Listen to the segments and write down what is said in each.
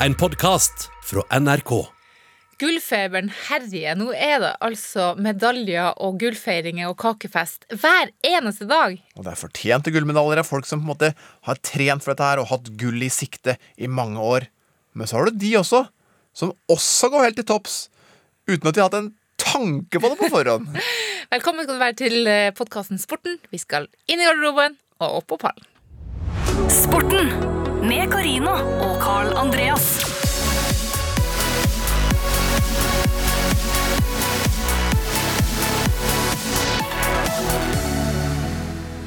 En podkast fra NRK. Gullfeberen herjer. Nå er det altså medaljer og gullfeiringer og kakefest hver eneste dag. Og det er fortjente gullmedaljer av folk som på en måte har trent for dette her og hatt gull i sikte i mange år. Men så har du de også, som også går helt til topps, uten at de har hatt en tanke på det på forhånd. Velkommen skal du være til podkasten Sporten. Vi skal inn i garderoben og opp på pallen. Sporten med Carina og Carl Andreas.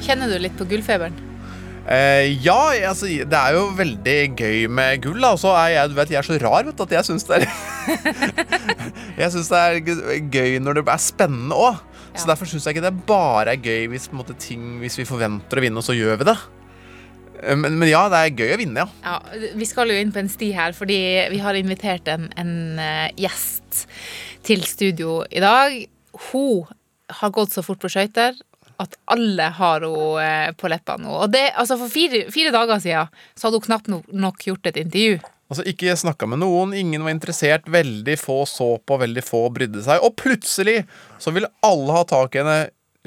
Kjenner du litt på gullfeberen? Eh, ja, altså, det er jo veldig gøy med gull. Og så er jeg, du vet, jeg er så rar vet du, at jeg syns det det er gøy når det er spennende òg. Så derfor syns jeg ikke det bare er gøy hvis, på en måte, ting, hvis vi forventer å vinne, og så gjør vi det. Eh, Men, men ja, det er gøy å vinne, ja. Ja, Vi skal jo inn på en sti her, fordi vi har invitert en, en eh, gjest til studio i dag. Hun har gått så fort på skøyter at alle har henne eh, på leppene nå. Og det, altså For fire, fire dager siden så hadde hun knapt nok gjort et intervju. Altså Ikke snakka med noen, ingen var interessert, veldig få så på, veldig få brydde seg. Og plutselig så vil alle ha tak i henne.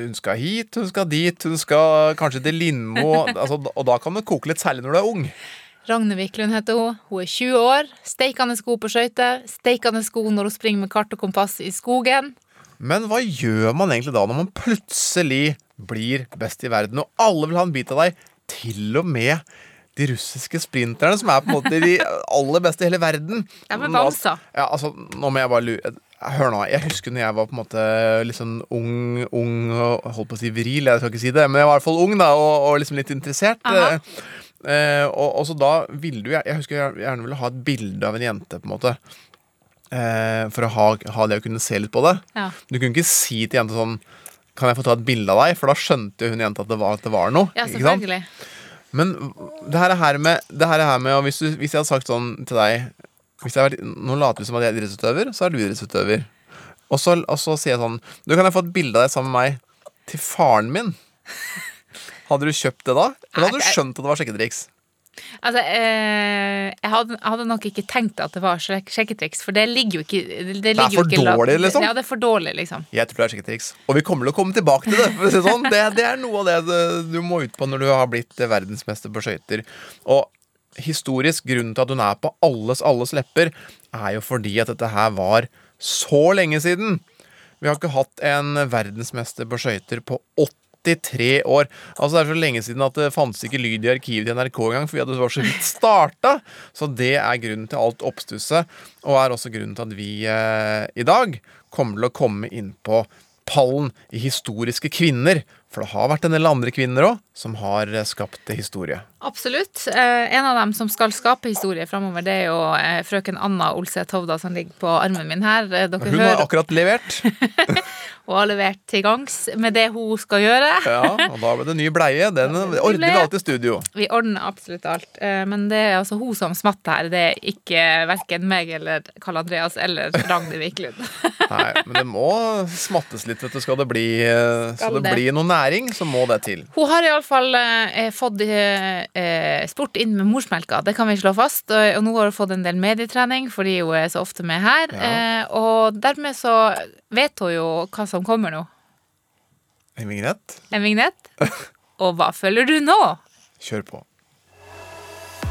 Hun skal hit, hun skal dit, hun skal kanskje til Lindmo. altså, og da kan det koke litt, særlig når du er ung. Ragne Wiklund heter hun. Hun er 20 år. Steikende sko på skøyter. Steikende sko når hun springer med kart og kompass i skogen. Men hva gjør man egentlig da når man plutselig blir best i verden, og alle vil ha en bit av deg? Til og med de russiske sprinterne, som er på en måte de aller beste i hele verden. Ja, men bamsa. Ja, altså, nå må jeg bare lure Hør nå, jeg husker når jeg var på en måte litt sånn ung, ung og holdt på å si viril, jeg skal ikke si det, men jeg var i hvert fall ung da, og, og liksom litt interessert. Eh, og, og så da ville du Jeg jeg husker jeg gjerne ville ha et bilde av en jente, på en måte. Eh, for å ha, ha det å kunne se litt på det. Ja. Du kunne ikke si til jenta sånn Kan jeg få ta et bilde av deg? For da skjønte hun jenta at det var, at det var noe. Ja, selvfølgelig. Men det her, er her med, det her, er her med og hvis, du, hvis jeg hadde sagt sånn til deg hvis jeg har vært, Nå later du som at jeg er idrettsutøver, så er du idrettsutøver. Og så, og så sier jeg sånn Du, kan jeg få et bilde av deg sammen med meg til faren min? Hadde du kjøpt det da? Eller hadde du skjønt at det var sjekketriks? Altså, eh, jeg, hadde, hadde nok ikke tenkt at det var sjekketriks, for det ligger jo ikke Det, ligger for jo ikke la- dårlig, liksom? Ja, det er for dårlig, liksom. Jeg tror det er sjekketriks. Og vi kommer til å komme tilbake til det. For det, sånn. det, det er noe av det du- du må ut på når du har blitt verdensmester på skøyter. Og historisk grunnen til at hun er på alles alles lepper, er jo fordi at dette her var så lenge siden. Vi har ikke hatt en verdensmester på skøyter på 83 år. Altså Det er så lenge siden at det fantes ikke lyd i arkivet til NRK engang, for vi hadde så vidt starta. Så det er grunnen til alt oppstusset, og er også grunnen til at vi eh, i dag kommer til å komme inn på pallen i historiske kvinner. For det har vært en del andre kvinner òg som har eh, skapt historie. Absolutt. Eh, en av dem som skal skape historie framover, det er jo eh, frøken Anna Olseth Hovda som ligger på armen min her. Eh, Hun har hører akkurat levert. og har levert til gangs med det hun skal gjøre. Ja, og da ble det ny bleie. Den ordner vi alltid i studio. Vi ordner absolutt alt. Men det er altså hun som smatter her. Det er ikke verken meg eller Karl Andreas eller Ragnhild Wiklund. Nei, men det må smattes litt, vet du. Skal det bli, Skal det bli noe næring, så må det til. Hun har iallfall eh, fått eh, eh, sport inn med morsmelka, det kan vi slå fast. Og, og nå har hun fått en del medietrening fordi hun er så ofte med her. Ja. Eh, og dermed så vet hun jo hva som kommer nå. En vignett. En vignett. Og hva føler du nå? Kjør på.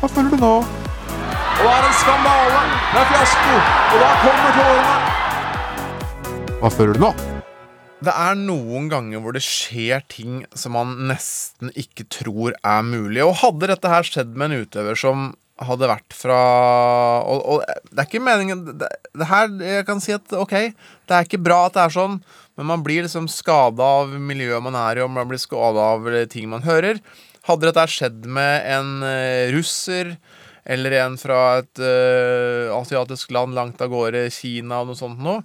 Hva føler du nå? Og det er en skandale! Det er fiasko! Og da kommer tårene! Hva føler du nå? Det er noen ganger hvor det skjer ting som man nesten ikke tror er mulig. Og hadde dette her skjedd med en utøver som hadde vært fra Og, og det er ikke meningen det, det her, Jeg kan si at ok, det er ikke bra at det er sånn, men man blir liksom skada av miljøet man er i, og man blir skada av ting man hører. Hadde dette skjedd med en eh, russer eller en fra et eh, asiatisk land langt av gårde, Kina og noe sånt noe,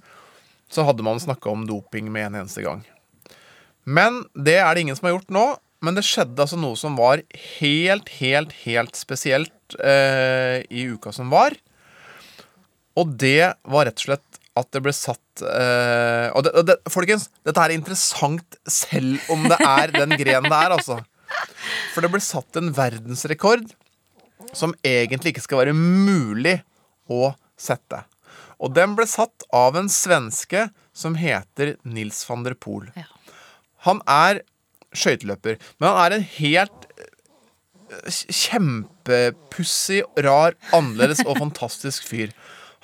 så hadde man snakka om doping med en eneste gang. Men det er det ingen som har gjort nå. Men det skjedde altså noe som var helt, helt, helt spesielt eh, i uka som var. Og det var rett og slett at det ble satt eh, Og, det, det, folkens, dette er interessant selv om det er den grenen det er, altså. For det ble satt en verdensrekord som egentlig ikke skal være mulig å sette. Og den ble satt av en svenske som heter Nils van der Poel. Ja. Han er skøyteløper, men han er en helt eh, kjempepussig, rar, annerledes og fantastisk fyr.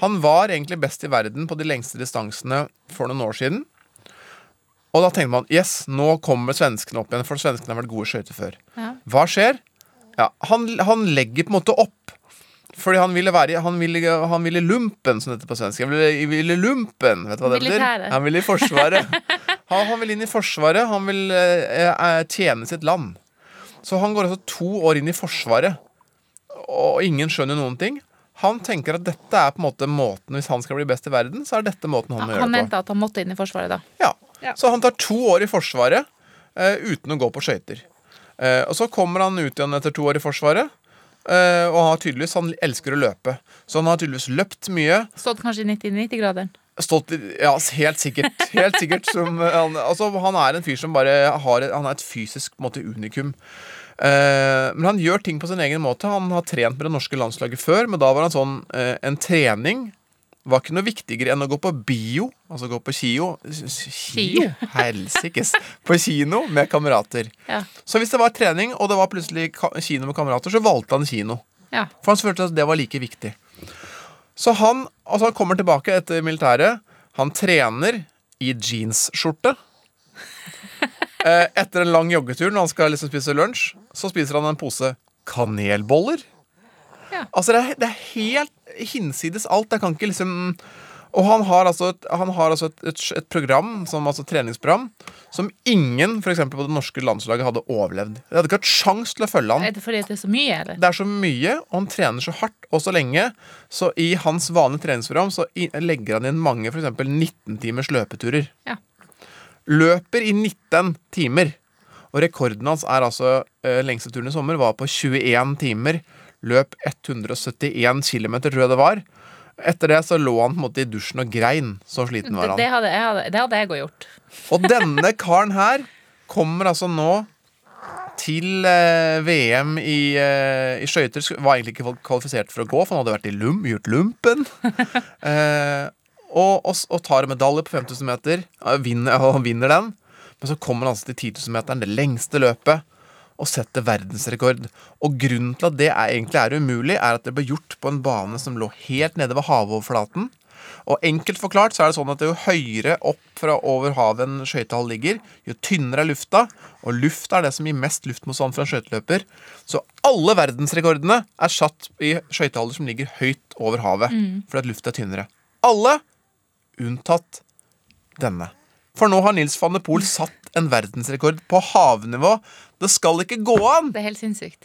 Han var egentlig best i verden på de lengste distansene for noen år siden. Og da tenkte man yes, nå kommer svenskene opp igjen, for svenskene har vært gode skøyter før. Ja. Hva skjer? Ja, han, han legger på en måte opp. Fordi han ville være Han ville, han ville lumpen, som det heter på svensk. Han ville, ville lumpen, vet du hva det betyr? Han ville i Forsvaret. han, han vil inn i Forsvaret. Han vil eh, eh, tjene sitt land. Så han går altså to år inn i Forsvaret, og ingen skjønner noen ting. Han tenker at dette er på en måte måten Hvis han skal bli best i verden, så er dette måten han må gjøre Han det på. mente at han måtte inn i Forsvaret da. Ja. Ja. Så han tar to år i Forsvaret eh, uten å gå på skøyter. Eh, og så kommer han ut igjen etter to år i Forsvaret. Eh, og han har tydeligvis Han elsker å løpe. Så han har tydeligvis løpt mye. Stått kanskje i 90-90-graderen. Stått Ja, helt sikkert. Helt sikkert som eh, han, Altså, han er en fyr som bare har Han er et fysisk på en måte, unikum. Uh, men han gjør ting på sin egen måte. Han har trent med det norske landslaget før, men da var han sånn uh, En trening var ikke noe viktigere enn å gå på bio, altså gå på kio Kio? Helsikes. På kino med kamerater. Ja. Så hvis det var trening, og det var plutselig kino med kamerater, så valgte han kino. Ja. For han følte at det var like viktig. Så han, altså han kommer tilbake etter militæret. Han trener i jeansskjorte. Eh, Etter en lang joggetur når han skal liksom spise lunsj, så spiser han en pose kanelboller. Ja. Altså, det er, det er helt hinsides alt. Jeg kan ikke liksom Og han har altså et, han har altså et, et, et program, som, altså treningsprogram, som ingen for eksempel på det norske landslaget hadde overlevd. De hadde ikke hatt sjans til å følge han. Er det fordi det er så mye, eller? Det er så mye, og han trener så hardt og så lenge. Så i hans vanlige treningsprogram så legger han inn mange f.eks. 19 timers løpeturer. Ja. Løper i 19 timer. Og rekorden hans er altså eh, lengste turen i sommer var på 21 timer. Løp 171 km, tror jeg det var. Etter det så lå han på en måte i dusjen og grein. Så sliten var han. det, hadde, jeg, hadde, det hadde jeg gjort. Og denne karen her kommer altså nå til eh, VM i, eh, i skøyter. Var egentlig ikke kvalifisert for å gå, for han hadde vært i lum, gjort lumpen. eh, og, og, og tar medalje på 5000 meter. Vinner, og vinner den. Men så kommer han altså til 10 000-meteren, det lengste løpet, og setter verdensrekord. Og grunnen til at det er, egentlig er umulig, er at det ble gjort på en bane som lå helt nede ved havoverflaten. Og enkelt forklart så er det sånn at jo høyere opp fra over havet en skøytehall ligger, jo tynnere er lufta, og luft er det som gir mest luftmotstand for en skøyteløper. Så alle verdensrekordene er satt i skøytehaller som ligger høyt over havet, fordi at lufta er tynnere. Alle unntatt denne. For nå har Nils van de Poel satt en verdensrekord på havnivå. Det skal ikke gå an! Det er helt sinnssykt.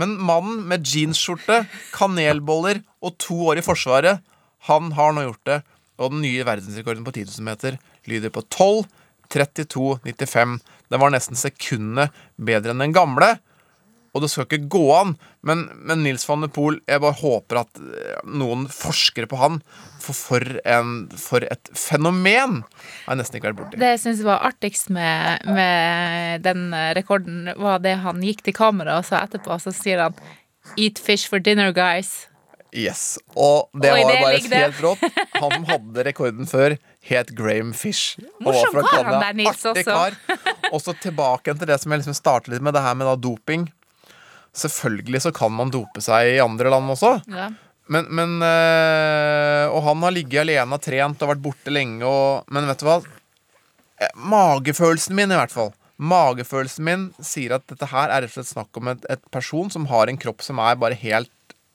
Men mannen med jeansskjorte, kanelboller og to år i Forsvaret, han har nå gjort det. Og den nye verdensrekorden på 10 000 meter lyder på 12.32,95. Den var nesten sekundet bedre enn den gamle. Og det skal ikke gå an. Men, men Nils van de Poel, jeg bare håper at eh, noen forsker på han. For for, en, for et fenomen! Jeg Har nesten ikke vært borti. Det jeg syns var artigst med, med den eh, rekorden, var det han gikk til kamera og sa etterpå. Så sier han 'Eat fish for dinner, guys'. Yes, Og det Oi, var det bare helt rått. Han som hadde rekorden før, het Graham Fish. var Morsom kar, han der, Nils, Artig også. kar. Og så tilbake til det som jeg liksom startet litt med, det her med doping. Selvfølgelig så kan man dope seg i andre land også. Ja. Men, men øh, Og han har ligget alene og trent og vært borte lenge og Men vet du hva? Eh, Magefølelsen min, i hvert fall. Magefølelsen min sier at dette her er rett og slett snakk om et, et person som har en kropp som er bare helt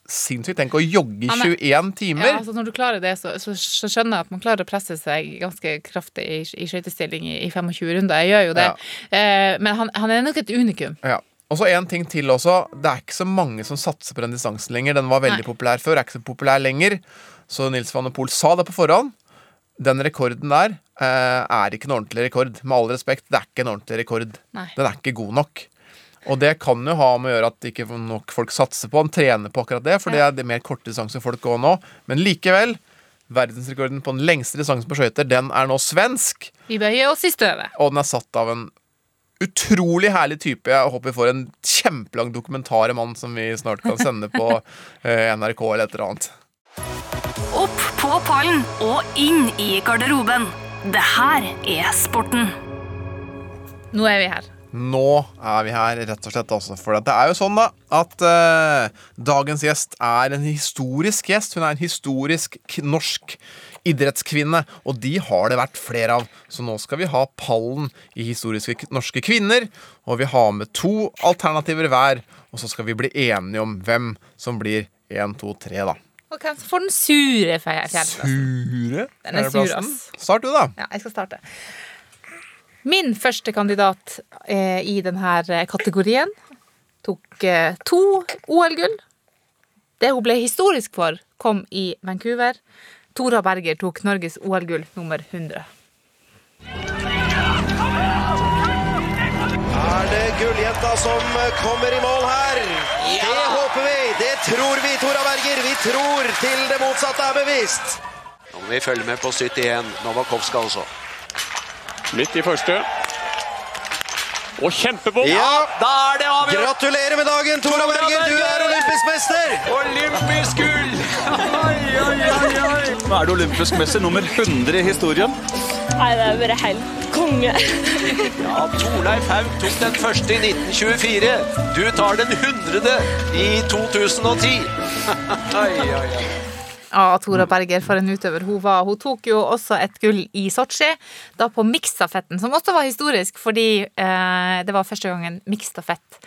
sinnssyk. Tenk å jogge i er- 21 timer! Ja, altså når du klarer det, så, så, så skjønner jeg at man klarer å presse seg ganske kraftig i, i skøytestilling i, i 25 runder. Jeg gjør jo det. Eh, men han, han er nok et unikum. Ja. Og så en ting til også. Det er ikke så mange som satser på den distansen lenger. Den var veldig Nei. populær før, er ikke så populær lenger. Så Nils van der Poel sa det på forhånd. Den rekorden der eh, er ikke en ordentlig rekord. Med all respekt, det er ikke en ordentlig rekord. Nei. Den er ikke god nok. Og det kan jo ha med å gjøre at ikke nok folk satser på den, trener på akkurat det, for det er det mer korte distanser folk går nå. Men likevel, verdensrekorden på den lengste distansen på skøyter, den er nå svensk. Vi bøyer oss i støvet. Og den er satt av en utrolig herlig type. Jeg håper vi får en kjempelang dokumentar om han som vi snart kan sende på eh, NRK eller et eller annet. opp på pallen og inn i garderoben. Det her er sporten. Nå er vi her. Nå er vi her, rett og slett. Også, for det er jo sånn da at uh, dagens gjest er en historisk gjest. Hun er en historisk norsk idrettskvinne, og de har det vært flere av. Så nå skal vi ha pallen i historiske norske kvinner, og vi har med to alternativer hver. Og så skal vi bli enige om hvem som blir én, to, tre, da. Og hvem som får den sure fjerdeplassen? Sure? Den er sur, ass. Start du, da. Ja, jeg skal starte. Min første kandidat eh, i denne kategorien tok eh, to OL-gull. Det hun ble historisk for, kom i Vancouver. Tora Berger tok Norges OL-gull nummer 100. Er det gulljenta som kommer i mål her? Det håper vi, det tror vi, Tora Berger. Vi tror til det motsatte er bevisst. Nå må vi følge med på 71, Novakovska altså. Midt i første. Og kjempebom! Ja, Da er det avgjort! gratulerer med dagen, Tora Berger. Du er olympisk mester. Olympisk gull! Oi, oi, oi, oi. Nå er du olympisk mester nummer 100 i historien. Nei, det er bare helt konge. Ja, Torleif Haug tok den første i 1924. Du tar den hundrede i 2010. Oi, oi, oi. Ja, Tora Berger, for en utøver hun var. Hun tok jo også et gull i Sotsji, da på miksstafetten, som også var historisk, fordi eh, det var første gangen miksstafett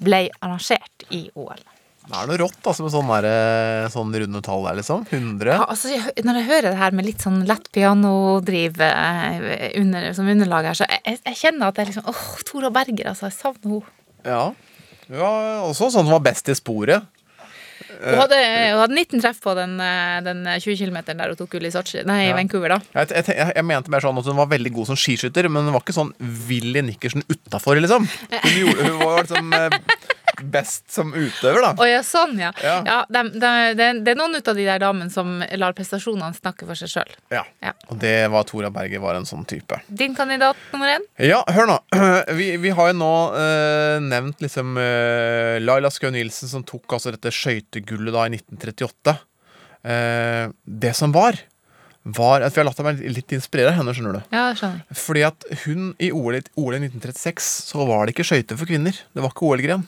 ble arrangert i OL. Det er noe rått altså, med sånne, der, sånne runde tall der, liksom. 100. Ja, altså, når jeg hører det her med litt sånn lett pianodriv eh, under, som underlag her, så jeg, jeg kjenner at jeg liksom Åh, Tora Berger, altså. Jeg savner henne. Ja. Hun var også sånn som var best i sporet. Hun hadde, hun hadde 19 treff på den, eh, den 20 km der hun tok gull i Sochi. Nei, ja. Vancouver, da. Jeg, jeg, jeg, mente mer sånn at hun var veldig god som skiskytter, men hun var ikke sånn Willy Nikkersen utafor, liksom. Hun, gjorde, hun var liksom eh, best som utøver, da. Å ja, sånn, ja. Ja. ja dem- dem- det, det er noen ut av de der damene som lar prestasjonene snakke for seg sjøl. Ja. Ja. Og det var Tora Berger var en sånn type. Din kandidat nummer én? Ja, hør nå. Vi, vi har jo nå eh, nevnt liksom eh, Laila Skau Nilsen som tok altså dette skøytegullet da i 1938. Eh, det som var, var at vi har latt meg litt inspirere henne, skjønner du. Ja, skjønner. Fordi at hun i OL, OL i 1936 så var det ikke skøyter for kvinner. Det var ikke OL-gren.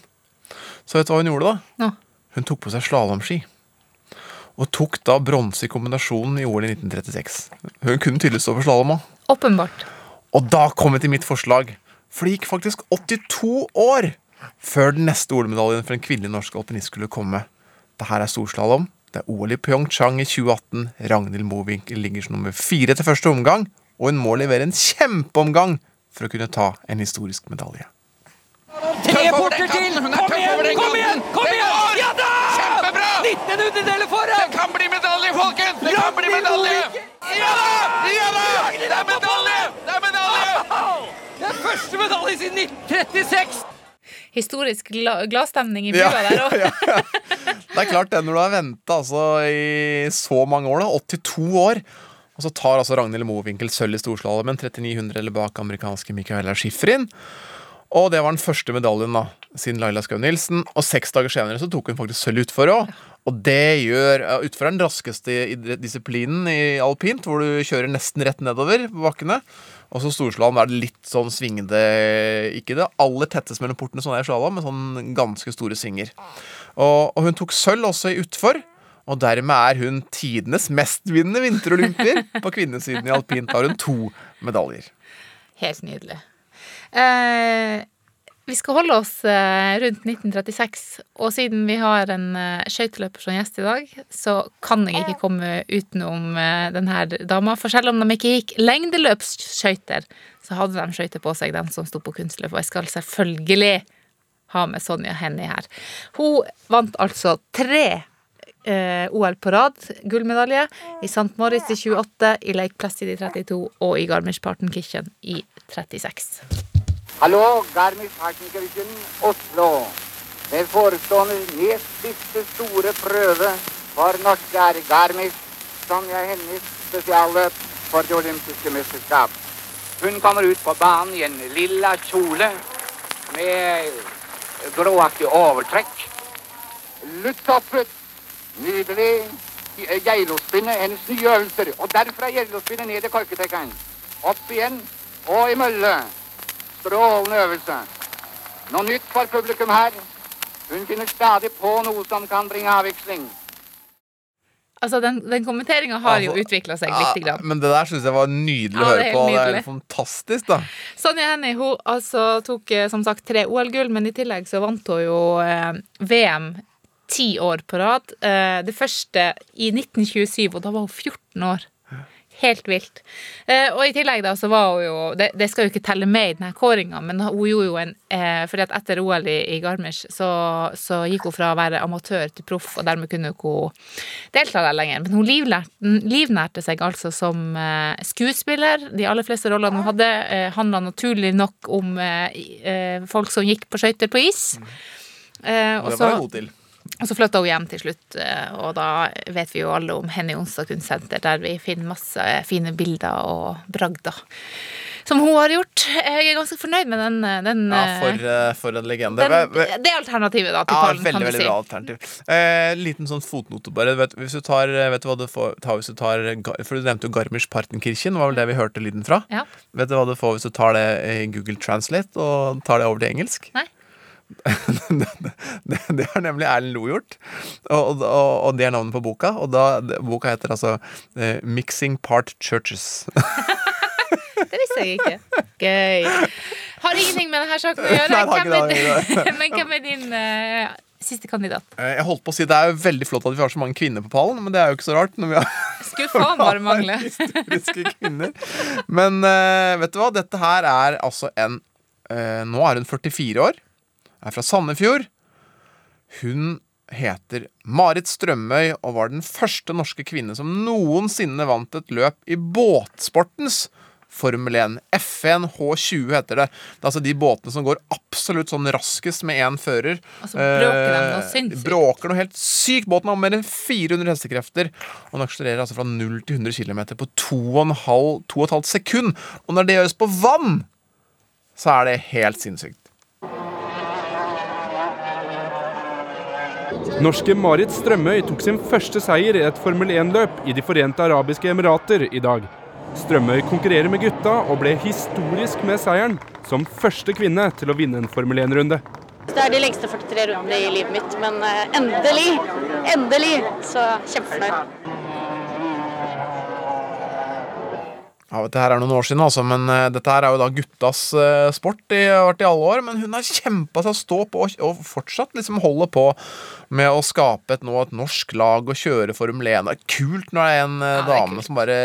Så vet du hva hun gjorde da? Ja. Hun tok på seg slalåmski. Og tok da bronse i kombinasjonen i OL i 1936. Hun kunne tydeligvis stå på slalåm òg. Åpenbart. Og da kom jeg til mitt forslag. For det gikk faktisk 82 år før den neste OL-medaljen for en kvinnelig norsk alpinist skulle komme. Det her er storslalåm. Det er OL i Pyeongchang i 2018. Ragnhild Mowinckel ligger som nummer fire til første omgang, og hun må levere en kjempeomgang for å kunne ta en historisk medalje. Tre porter til! Kom igjen, kom igjen! kom igjen! Ja da! Kjempebra! 19 hundredeler foran! Det kan bli medalje, folkens! Det kan bli medalje! Ja da! Ja da! Det er medalje! Det er medalje! Det er første medalje siden 1936! Historisk gla gladstemning i bua Ja, der òg. ja, ja. Det er klart det, når du har venta altså, i så mange år, da, 82 år, og så tar altså Ragnhild Mowinckel sølv i storslalåmen, 3900 eller bak amerikanske Michaela Schifrin. Og det var den første medaljen da, siden Laila Skau Nilsen. Og seks dager senere så tok hun faktisk sølv utfor òg. Og det gjør Utfor er den raskeste disiplinen i alpint, hvor du kjører nesten rett nedover på bakkene. Og så storslalåm er det litt sånn svingende Ikke det aller tetteste mellom portene, sånn er slalåm, men sånn ganske store svinger. Og, og hun tok sølv også i utfor. Og dermed er hun tidenes mestvinnende vinterolympier. På kvinnesiden i alpint har hun to medaljer. Helt nydelig. Eh, vi skal holde oss eh, rundt 1936, og siden vi har en eh, skøyteløper som gjest i dag, så kan jeg ikke komme utenom eh, denne dama. For selv om de ikke gikk lengdeløpsskøyter, så hadde de skøyter på seg, de som sto på kunstløp. Og jeg skal selvfølgelig ha med Sonja Hennie her. Hun vant altså tre OL på rad, gullmedalje, i St. Moritz i 28, i Lake Placid i 32 og i Garmisch-Partenkirchen i 36. Hallo, Garmisch-Partenkirchen, Oslo. Den forestående nest siste store prøve for norske er Garmisch, er hennes spesialløp for det olympiske mesterskap. Hun kommer ut på banen i en lilla kjole med gråaktig overtrekk. Lutttoppet, nydelig, Geilo-spinnet, hennes nye øvelser. Og derfra Geilo-spinnet ned i korketekkeren. Opp igjen og i mølle. Strålende øvelse. Noe nytt for publikum her. Hun finner stadig på noe som kan bringe avveksling. Altså, den, den kommenteringa har jo Altså, utvikla seg Ja, lite grann. men det der syns jeg var nydelig å Ja, høre på. Nydelig. Det er helt fantastisk, da. Sonja Hennie hun altså, tok eh, som sagt tre OL-gull, men i tillegg så vant hun jo eh, VM ti år på rad. Eh, det første i 1927, og da var hun 14 år. Helt vilt. Eh, og i tillegg da så var hun jo Det, det skal jo ikke telle med i denne kåringa, men hun gjorde jo en eh, fordi at etter OL i, i Garmisch så, så gikk hun fra å være amatør til proff, og dermed kunne hun ikke delta der lenger. Men hun livnærte, livnærte seg altså som eh, skuespiller. De aller fleste rollene hun hadde, eh, handla naturlig nok om eh, eh, folk som gikk på skøyter på is. Eh, Og og det var hun god til. Og så flytta hun hjem til slutt, eh, og da vet vi jo alle om Henny Onsdag kunstsenter, der vi finner masse fine bilder og bragder som hun har gjort. Jeg er ganske fornøyd med den, eh, den, Ja, eh, for, eh, for en legende. den Det alternativet da til Ja, pallen, veldig, kan du veldig si. bra alternativ. Eh, liten sånn fotnote bare. Vet, hvis du tar, eh, vet du hva du får ta hvis du tar For du nevnte jo Garmisch-Partenkirchen, var vel det vi hørte lyden fra? Ja. Vet du hva du får hvis du tar det i Google Translate og tar det over til engelsk? Nei. det, har nemlig Erlend Lo gjort, og, og, og det er navnet på boka. Og da, boka heter altså uh, 'Mixing Part Churches'. Det visste jeg ikke. Gøy. Har ingenting med denne saken å gjøre. Hvem er, men hvem er din uh, siste kandidat? Eh, Jeg holdt på å si Det er veldig flott at vi har så mange kvinner på pallen, men det er jo ikke så rart. når vi har Skulle faen bare mangle. Men uh, vet du hva? Dette her er altså en uh, Nå er hun 44 år. Er fra Sandefjord. Hun heter Marit Strømøy og var den første norske kvinne som noensinne vant et løp i båtsportens Formel 1. F1 H20 heter det. Det er altså de båtene som går absolutt sånn raskest med én fører. Og så bråker de noe Eh, sinnssykt. Bråker noe helt sykt. Båten har mer enn 400 hestekrefter. Og den akselererer altså fra 0 til 100 km på 2,5 2,5 sekund. Og når det gjøres på vann, så er det helt sinnssykt. Norske Marit Strømøy tok sin første seier i et Formel 1-løp i De forente arabiske emirater i dag. Strømøy konkurrerer med gutta og ble historisk med seieren, som første kvinne til å vinne en Formel 1-runde. Det er de lengste 43 rundene i livet mitt, men eh, endelig, endelig, så kjempefornøyd. Ja, vet, det her er noen år siden, altså, men uh, dette her er jo da guttas uh, sport. De har vært i alle år, men hun har kjempa seg å stå på og, og fortsatt liksom holde på med å skape et, nå, et norsk lag og kjøre Formel 1. Det er kult når det er en uh, Ja, det er dame som bare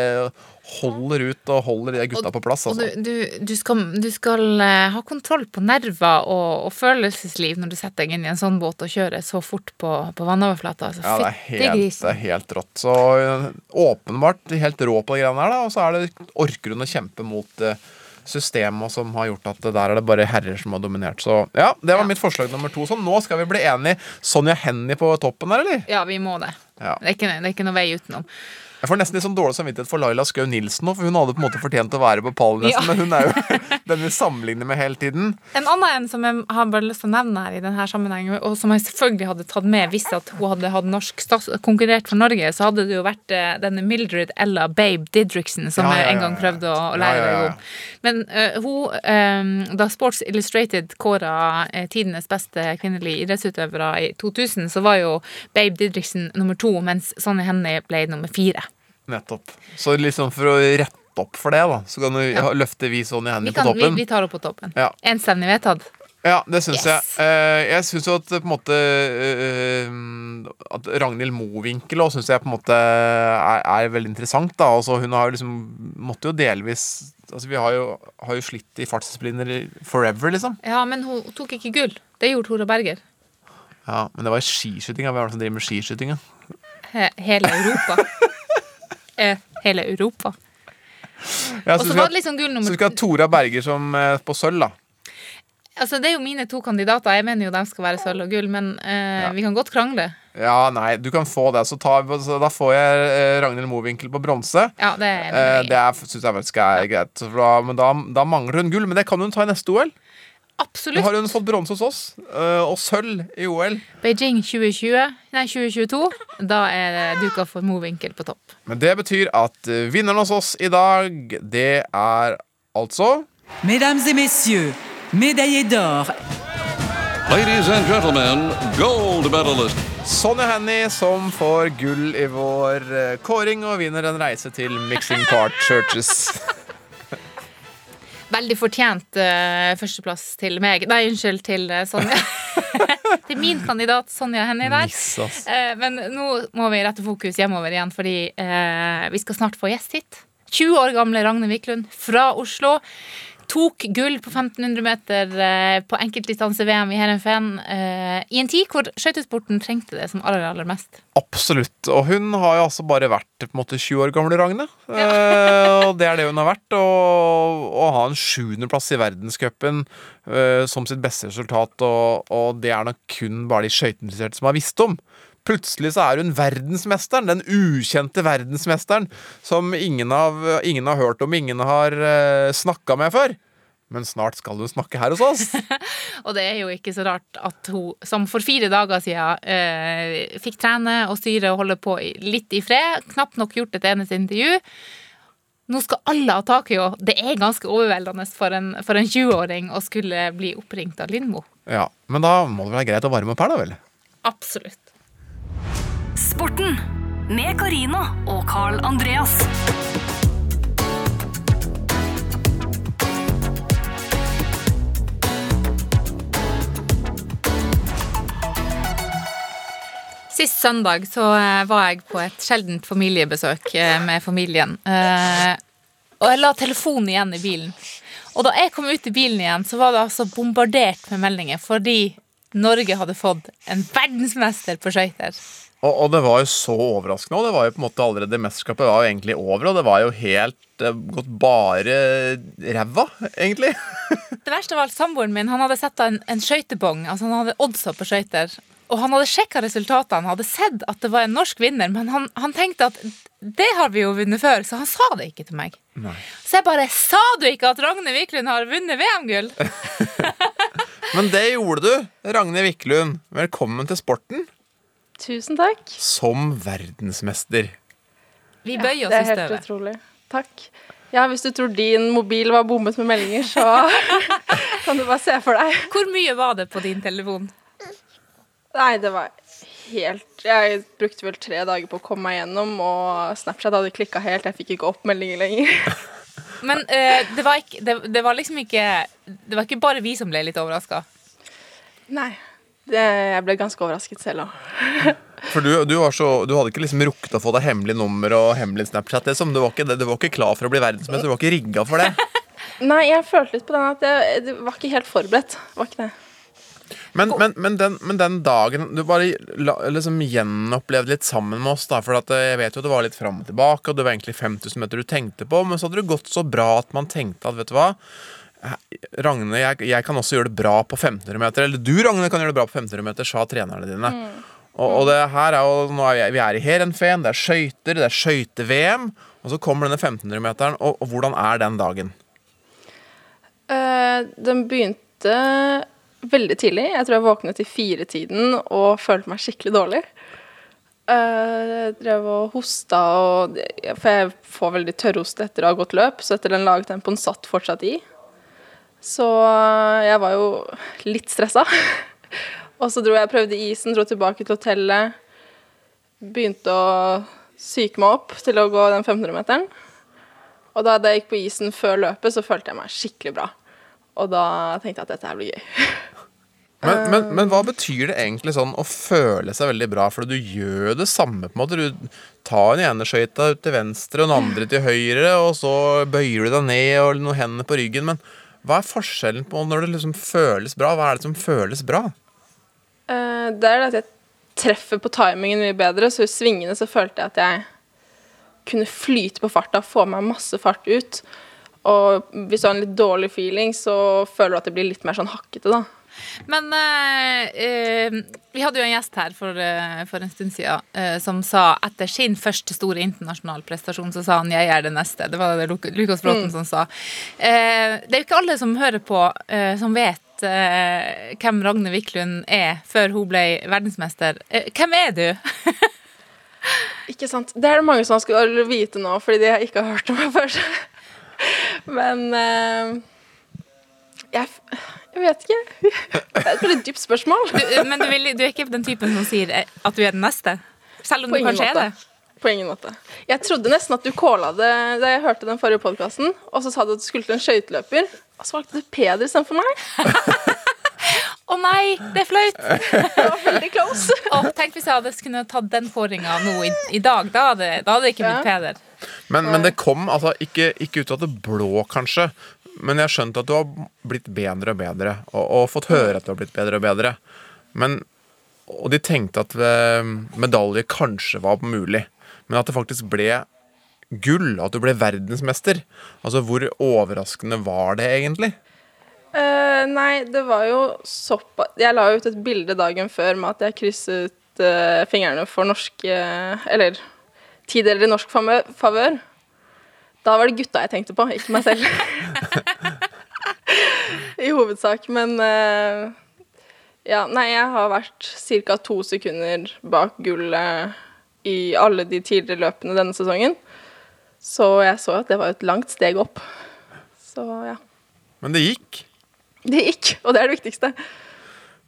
holder ut og holder de gutta på plass. Og Altså. du, du, du skal, du skal eh, ha kontroll på nerver og, og følelsesliv når du setter deg inn i en sånn båt og kjører så fort på, på vannoverflata. Altså, Ja, det er, helt, det er helt rått. Så øh, åpenbart helt rå på de greiene der, da. Og så er det, orker hun å kjempe mot øh, systemet som har gjort at der er det bare herrer som har dominert. Så ja, det var mitt forslag nummer to. Så nå skal vi bli enige. Sonja Hennie på toppen der, eller? Ja, vi må det. Ja. Det, er ikke, det er ikke noe vei utenom. Jeg får nesten litt sånn dårlig samvittighet for Laila Skau Nilsen nå, for hun hadde på en måte fortjent å være på pallen, nesten, Ja. men hun er jo den vi sammenligner med hele tiden. En annen en som jeg har bare lyst til å nevne her i denne sammenhengen, og som jeg selvfølgelig hadde tatt med hvis at hun hadde hatt norsk stats konkurrert for Norge, så hadde det jo vært eh, denne Mildred Ella Babe Didriksen, som Ja, ja, jeg en gang prøvde å, lære meg om. Men uh, hun, um, da Sports Illustrated kåra uh, tidenes beste kvinnelige idrettsutøvere i 2000, så var jo Babe Didriksen nummer to, mens Sonny Hennie ble nummer fire. Nettopp. Så liksom for å rette opp for det, da, så kan du Ja. løfte vi sånn i hendene på kan, vi, toppen. vi tar opp på toppen. Ja. Enstemmig vedtatt. Ja, det syns Yes. jeg. Eh, jeg syns jo at på en måte eh, At Ragnhild Mowinckel òg syns jeg på en måte er, er veldig interessant. da altså, Hun har jo liksom måtte jo delvis Altså Vi har jo, har jo slitt i fartsdisipliner forever, liksom. Ja, men hun tok ikke gull. Det gjorde Tora Berger. Ja, Men det var i skiskytinga. Hvem er det som driver med skiskytinga? He hele Europa. eh, hele Europa. Ja, så det liksom gull Så nummer vi skal ha Tora Berger som eh, på sølv, da. Altså, Det er jo mine to kandidater. Jeg mener jo de skal være sølv og gull, men eh, vi kan godt krangle. Ja, nei, du kan få det. Så, ta, så da får jeg eh, Ragnhild Mowinckel på bronse. Ja, det er Eh, det syns jeg faktisk er greit. Så da, men da, da mangler hun gull. Men det kan hun ta i neste OL. Absolutt. Har hun fått bronse hos oss, eh, og sølv i OL. Beijing 2020, nei 2022. Da er det duka for Mowinckel på topp. Men det betyr at eh, vinneren hos oss i dag, det er altså Mesdames et messieurs, médaillé d'or. Ladies and gentlemen, gold medalist. Sonja Hennie som får gull i vår eh, kåring og vinner en reise til Mixing Part Churches. Veldig fortjent uh, førsteplass til meg. Nei, unnskyld, til uh, Sonja. til min kandidat Sonja Hennie der. Uh. Men nå må vi rette fokus hjemover igjen, fordi vi skal snart få gjest hit. 20 år gamle Ragne Wiklund fra Oslo. Tok gull på 1500 meter eh, på enkeltdistanse-VM i Heerenveen eh, i en tid hvor skøytesporten trengte det som aller, aller mest. Absolutt. Og hun har jo altså bare vært på en måte 20 år gamle Ragne. Ja. og det er det hun har vært. Og å ha en sjuendeplass i verdenscupen eh, som sitt beste resultat, og, og det er nok kun bare de skøyteinteresserte som har visst om. Plutselig så er hun verdensmesteren, den ukjente verdensmesteren som ingen, av, ingen har hørt om, ingen har uh, snakka med før. Men snart skal hun snakke her hos oss. Og det er jo ikke så rart at hun, som for fire dager siden eh, fikk trene og styre og holde på litt i fred, knapt nok gjort et eneste intervju. Nå skal alle ha tak i henne. Det er ganske overveldende for en, en 20-åring å skulle bli oppringt av Lindmo. Ja, Men da må det være greit å varme opp her, da vel? Absolutt. Sporten med Karina og Carl Andreas. Sist søndag så eh, var jeg på et sjeldent familiebesøk eh, med familien. Eh, og jeg la telefonen igjen i bilen. Og da jeg kom ut i bilen igjen, så var det altså bombardert med meldinger fordi Norge hadde fått en verdensmester på skøyter. Og, og det var jo så overraskende. Og det var jo på en måte allerede Mesterskapet var jo egentlig over, og det var jo helt eh, gått bare ræva, egentlig. Det verste var at samboeren min han hadde sett en, en skøytebong. Altså han hadde oddsa på skøyter. Og han hadde sjekka resultatene, han hadde sett at det var en norsk vinner, men han, han tenkte at det har vi jo vunnet før, så han sa det ikke til meg. Nei. Så jeg bare Sa du ikke at Ragne Wiklund har vunnet VM-gull? Men det gjorde du, Ragne Wiklund. Velkommen til sporten. Tusen takk. Som verdensmester. Vi bøyer oss i støvet. det er helt utrolig. Takk. Ja, hvis du tror din mobil var bommet med meldinger, så kan du bare se for deg. Hvor mye var det på din telefon? Nei, det var helt Jeg brukte vel tre dager på å komme meg gjennom, og Snapchat hadde klikka helt. Jeg fikk ikke opp meldinger lenger. Men uh, det, var ikke, det, det var liksom ikke Det var ikke bare vi som ble litt overraska. Nei. Det, jeg ble ganske overrasket selv òg. For du, du, var så, du hadde ikke liksom rukket å få deg hemmelig nummer og hemmelig Snapchat. Liksom. Du, var ikke, du var ikke klar for å bli verdensmester. Du var ikke rigga for det. Nei, jeg følte litt på den at jeg, jeg var ikke helt forberedt. Var ikke det. Men, men, men, den, men den dagen Du bare liksom gjenopplevde litt sammen med oss. Da, for at eh, jeg vet jo det var litt fram og tilbake, og det var egentlig 5000 meter du tenkte på. Men så hadde det gått så bra at man tenkte at vet du hva Ragne, jeg, jeg kan også gjøre det bra på 1500 meter. Eller du, Ragne, kan gjøre det bra på 1500 meter, sa trenerne dine. Og, og det her er jo nå er vi, vi er i Heerenveen, det er skøyter, det er skøyte-VM. Og så kommer denne 1500-meteren, og, og hvordan er den dagen? Uh, den begynte veldig tidlig. Jeg tror jeg våknet i firetiden og følte meg skikkelig dårlig. Eh, Jeg drev og hosta, og, for jeg får veldig tørrhoste etter å ha gått løp, så etter den lagtempoen satt fortsatt i. Så eh, jeg var jo litt stressa. og så dro jeg prøvde isen, dro tilbake til hotellet. Begynte å psyke meg opp til å gå den 1500-meteren. Og da jeg gikk på isen før løpet, så følte jeg meg skikkelig bra. Og da tenkte jeg at dette her blir gøy. Men, men, men hva betyr det egentlig sånn å føle seg veldig bra? For du gjør det samme. på en måte Du tar den ene skøyta ut til venstre og den andre til høyre, og så bøyer du deg ned og noen hender på ryggen. Men hva er forskjellen på når det liksom føles bra? Hva er det som føles bra? Uh, det er at jeg treffer på timingen mye bedre, så i svingene så følte jeg at jeg kunne flyte på farta, få meg masse fart ut. Og hvis du har en litt dårlig feeling, så føler du at det blir litt mer sånn hakkete, da. Men uh, uh, vi hadde jo en gjest her for, uh, for en stund siden som sa etter sin første store internasjonale prestasjon, så sa han 'jeg er det neste'. Det var det Lukas Bråten Mm. som sa. Det er jo ikke alle som hører på, som vet hvem Ragne Wiklund er før hun ble verdensmester. Hvem er du? Ikke sant. Det er det mange som skal vite nå, fordi de ikke har hørt om meg før. Men jeg, jeg vet ikke. Det er et veldig dypt spørsmål. du men du, vil, du er ikke den typen som sier at du er den neste? Selv om På du kanskje måte. er det? På ingen måte. Jeg trodde nesten at du calla det da jeg hørte den forrige podkasten, og så sa du at du skulle til en skøyteløper, og så valgte du Peder istedenfor meg. Å nei, det er flaut! Det var veldig close. Oh, tenk hvis jeg hadde kunne tatt den kåringa nå i, i dag. Da hadde, da hadde det ikke blitt Peder. Men, men det kom altså ikke, ikke ut av det blå, kanskje. Men jeg skjønte at du har blitt bedre og bedre, og, og fått høre at du har blitt bedre og bedre. Men, og de tenkte at eh, medalje kanskje var mulig, men at det faktisk ble gull, at du ble verdensmester. Altså, hvor overraskende var det egentlig? Uh, nei, det var jo såpass Jeg la ut et bilde dagen før med at jeg krysset uh, fingrene for norske Eller tideler i norsk favør. Da var det gutta jeg tenkte på, ikke meg selv. I hovedsak. Men uh, ja, nei, jeg har vært ca. to sekunder bak gullet i alle de tidligere løpene denne sesongen. Så jeg så at det var et langt steg opp. Så ja. Men det gikk. Det gikk, og det er det viktigste.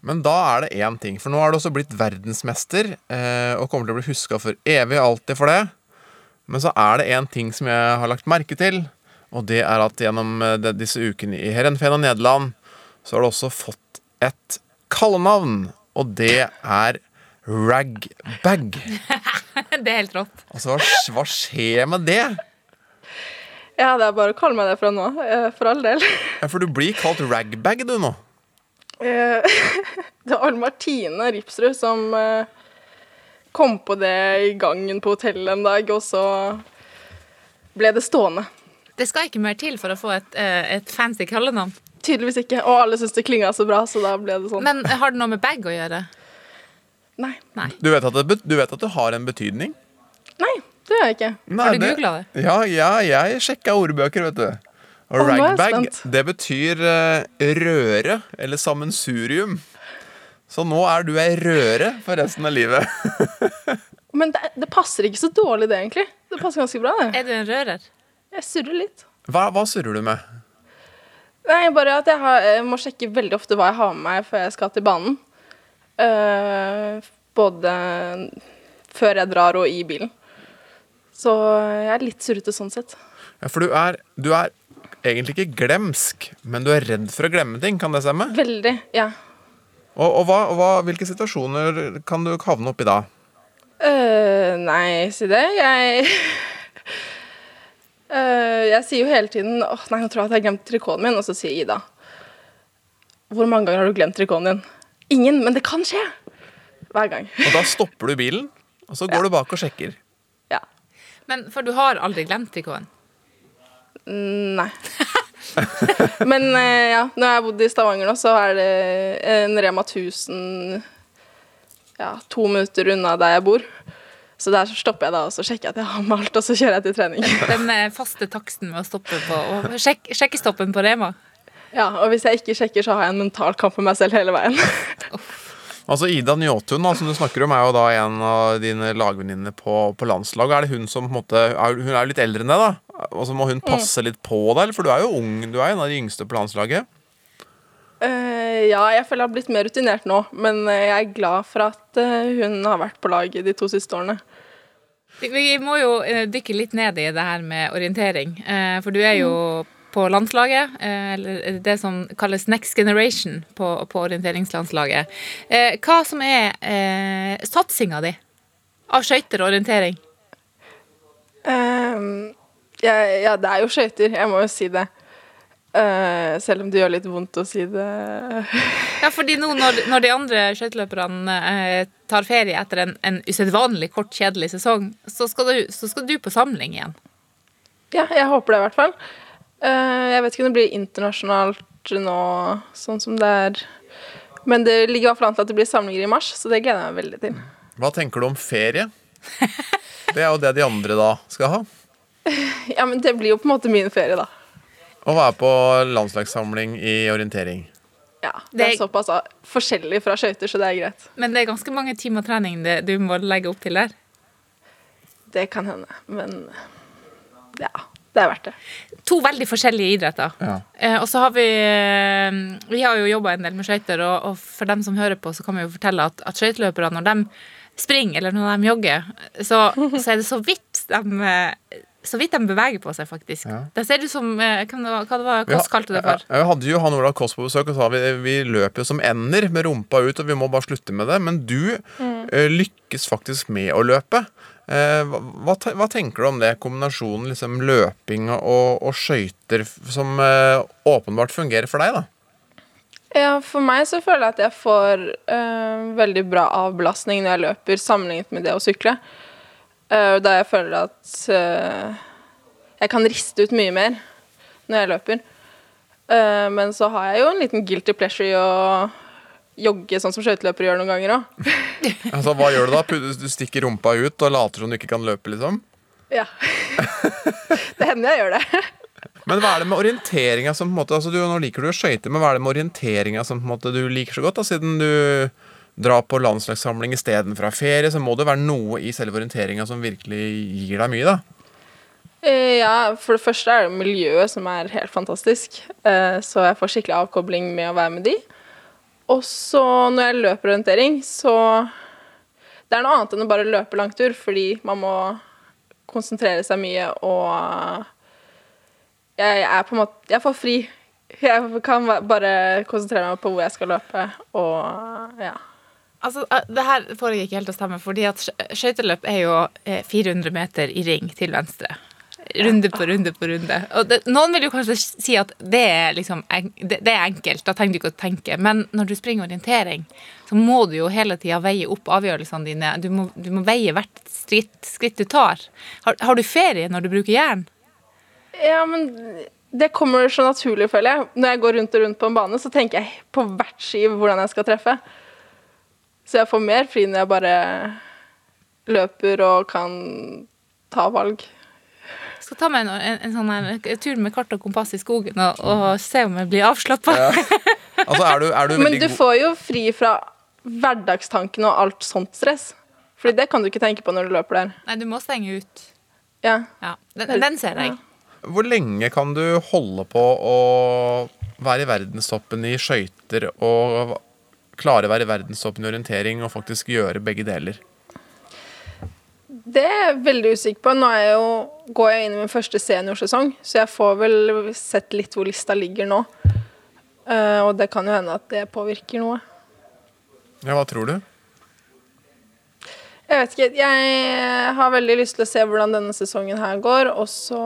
Men da er det én ting, for nå har du også blitt verdensmester eh, og kommer til å bli huska for evig og alltid for det. Men så er det én ting som jeg har lagt merke til, og det er at gjennom eh, disse ukene i Herenfen og Nederland, så har du også fått et kallenavn, og det er Ragbag. Det er helt rått. Altså, hva, hva skjer med det? Ja, det er bare å kalle meg det fra nå, eh, for all del. Ja, For du blir kalt ragbag, du, nå. Eh, Det var Martine Ripsrud som kom på det i gangen på hotellet en dag, og så ble det stående. Det skal ikke mer til for å få et, eh, et fancy kallenavn. Tydeligvis ikke, og alle syns det klinga så bra, så da ble det sånn. Men har det noe med bag å gjøre? Nei. Du vet at det, du vet at det har en betydning? Nei, det gjør jeg ikke. Nei, Har du googlet det? Ja, ja, jeg sjekka ordbøker, vet du. Og ragbag, det betyr eh, røre, eller sammensurium. Så nå er du ei røre for resten av livet. Men det, det passer ikke så dårlig, det, egentlig. Det passer ganske bra, det. Er du en rører? Jeg surrer litt. Hva, hva surrer du med? Nei, bare at jeg, har, jeg må sjekke veldig ofte hva jeg har med meg før jeg skal til banen. Uh, både før jeg drar og i bilen. Så jeg er litt surrete sånn sett. Ja, for du er, du er egentlig ikke glemsk, men du er redd for å glemme ting. Kan det stemme? Veldig, ja. Og, og, hva, hva, hvilke situasjoner kan du havne oppi da? Uh, nei, si det. Jeg Jeg sier jo hele tiden Åh, nei, nå tror jeg at jeg har glemt trikoten min. Og så sier Ida Hvor mange ganger har du glemt trikoten din? Ingen, men det kan skje. Hver gang. Og da stopper du bilen, og så går du bak og sjekker. Ja. Men, for du har aldri glemt trikoten? Mm, Nei. Men eh, ja, når jeg har bodd i Stavanger nå, så er det en Rema 1000 ja, to minutter unna der jeg bor. Så der stopper jeg da, og så sjekker jeg at jeg har malt, og så kjører jeg til trening. Den eh, faste taksten med å stoppe på og sjek, Sjekkestoppen på Rema? Ja, og hvis jeg ikke sjekker, så har jeg en mental kamp med meg selv hele veien. Altså Ida Njåtun, da, som du snakker om, er jo da en av dine lagvenninner på, på landslaget. Er det hun som på en måte er, Hun er jo litt eldre enn deg, da. Og så må hun passe litt på deg, eller? for du er jo ung. Du er en av de yngste på landslaget. Eh, ja, jeg føler jeg har blitt mer rutinert nå, men eh, jeg er glad for at eh, hun har vært på laget de to siste årene. Vi, må jo dykke litt ned i det her med orientering. uh, for du er jo på landslaget, eller det som kalles next generation på, på orienteringslandslaget. Hva som er satsinga di av skøyter og orientering? Ja, ja, det er jo skøyter, jeg må jo si det. Eh, selv om det gjør litt vondt å si det. Ja, fordi nå når, når de andre skøyteløperne uh, tar ferie etter en, en usedvanlig kort, kjedelig sesong, så skal, du, så skal du på samling igjen. Ja, jeg håper det i hvert fall. Uh, jeg vet ikke om det blir internasjonalt nå, sånn som det er Men det ligger i hvert fall an til at det blir samlinger i mars, så det gleder jeg meg veldig til. Hva tenker du om ferie? Det er jo det de andre da skal ha. Ja, men det blir jo på en måte min ferie, da. Å være på landslagssamling i orientering. Ja, Det er såpass ah, forskjellig fra skøyter, så det er greit. Men det er ganske mange timer trening det, du må legge opp til der. Det kan hende, men ja, det er verdt det. To veldig forskjellige idretter. Eh, og så har vi eh, Vi har jo jobba en del med skøyter, og, og for dem som hører på, så kan vi jo fortelle at, at skøyteløpere, når de springer eller når de jogger, så, så er det så vidt de eh, så vidt de beveger på seg, faktisk. Det ser ut som eh, Hva det var, hva det var Kåss kalte det for? Ja, Jeg hadde jo han Olav Koss på besøk og sa vi, vi løper jo som ender med rumpa ut, og vi må bare slutte med det. Men du Mm. eh, lykkes faktisk med å løpe. Eh, hva, hva, tenker du om det? Kombinasjonen liksom løping og, og skøyter som eh, åpenbart fungerer for deg, da? Ja, for meg så føler jeg at jeg får eh, veldig bra avbelastning når jeg løper, sammenlignet med det å sykle. Eh, da jeg føler at eh, jeg kan riste ut mye mer når jeg løper. Eh, men så har jeg jo en liten guilty pleasure i å jogge sånn som skøyteløpere gjør noen ganger òg. Altså, Hva gjør du da? Du stikker rumpa ut og later som du ikke kan løpe, liksom? Ja. det hender jeg gjør det. Men hva er det med orienteringa som på en måte altså du, Nå liker du å skøyte, men hva er det med orienteringa som på en måte du liker så godt? da, Siden du drar på landslagssamling istedenfor å ha ferie, så må det være noe i selve orienteringa som virkelig gir deg mye, da. Eh, Ja, for det første er det miljøet som er helt fantastisk. Eh, Så jeg får skikkelig avkobling med å være med de. Og så når jeg løper orientering, så Det er noe annet enn å bare løpe langtur, fordi man må konsentrere seg mye og Jeg er på en måte Jeg får fri. Jeg kan bare konsentrere meg på hvor jeg skal løpe, og ja. Altså, eh, det her får jeg ikke helt til å stemme, fordi at skø- skøyteløp er jo eh, 400 meter i ring til venstre. Runde på runde på runde. Og det, noen vil jo kanskje si at det er, liksom, det, det er enkelt, da trenger du ikke å tenke. Men når du springer orientering, så må du jo hele tida veie opp avgjørelsene dine. Du må, du må veie hvert skritt, skritt du tar. Har, har du ferie når du bruker jern? Ja, men det kommer så naturlig, føler jeg. Når jeg går rundt og rundt på en bane, så tenker jeg på hvert skiv hvordan jeg skal treffe. Så jeg får mer fri når jeg bare løper og kan ta valg. Jeg skal ta meg en, en, en sånn her, en tur med kart og kompass i skogen og, og se om jeg blir avslappa. Altså, er du, er du Men du får jo fri fra hverdagstanken og alt sånt stress. Fordi det kan du ikke tenke på når du løper der. Nei, du må stenge ut. Ja. den, den ser jeg. Hvor lenge kan du holde på å være i verdenstoppen i skøyter og klare å være verdenstoppen i orientering og faktisk gjøre begge deler? Det er jeg veldig usikker på. Nå jeg jo, går jeg inn i min første seniorsesong, så jeg får vel sett litt hvor lista ligger nå. Uh, og det kan jo hende at det påvirker noe. Ja, hva tror du? Jeg vet ikke. Jeg har veldig lyst til å se hvordan denne sesongen her går, og så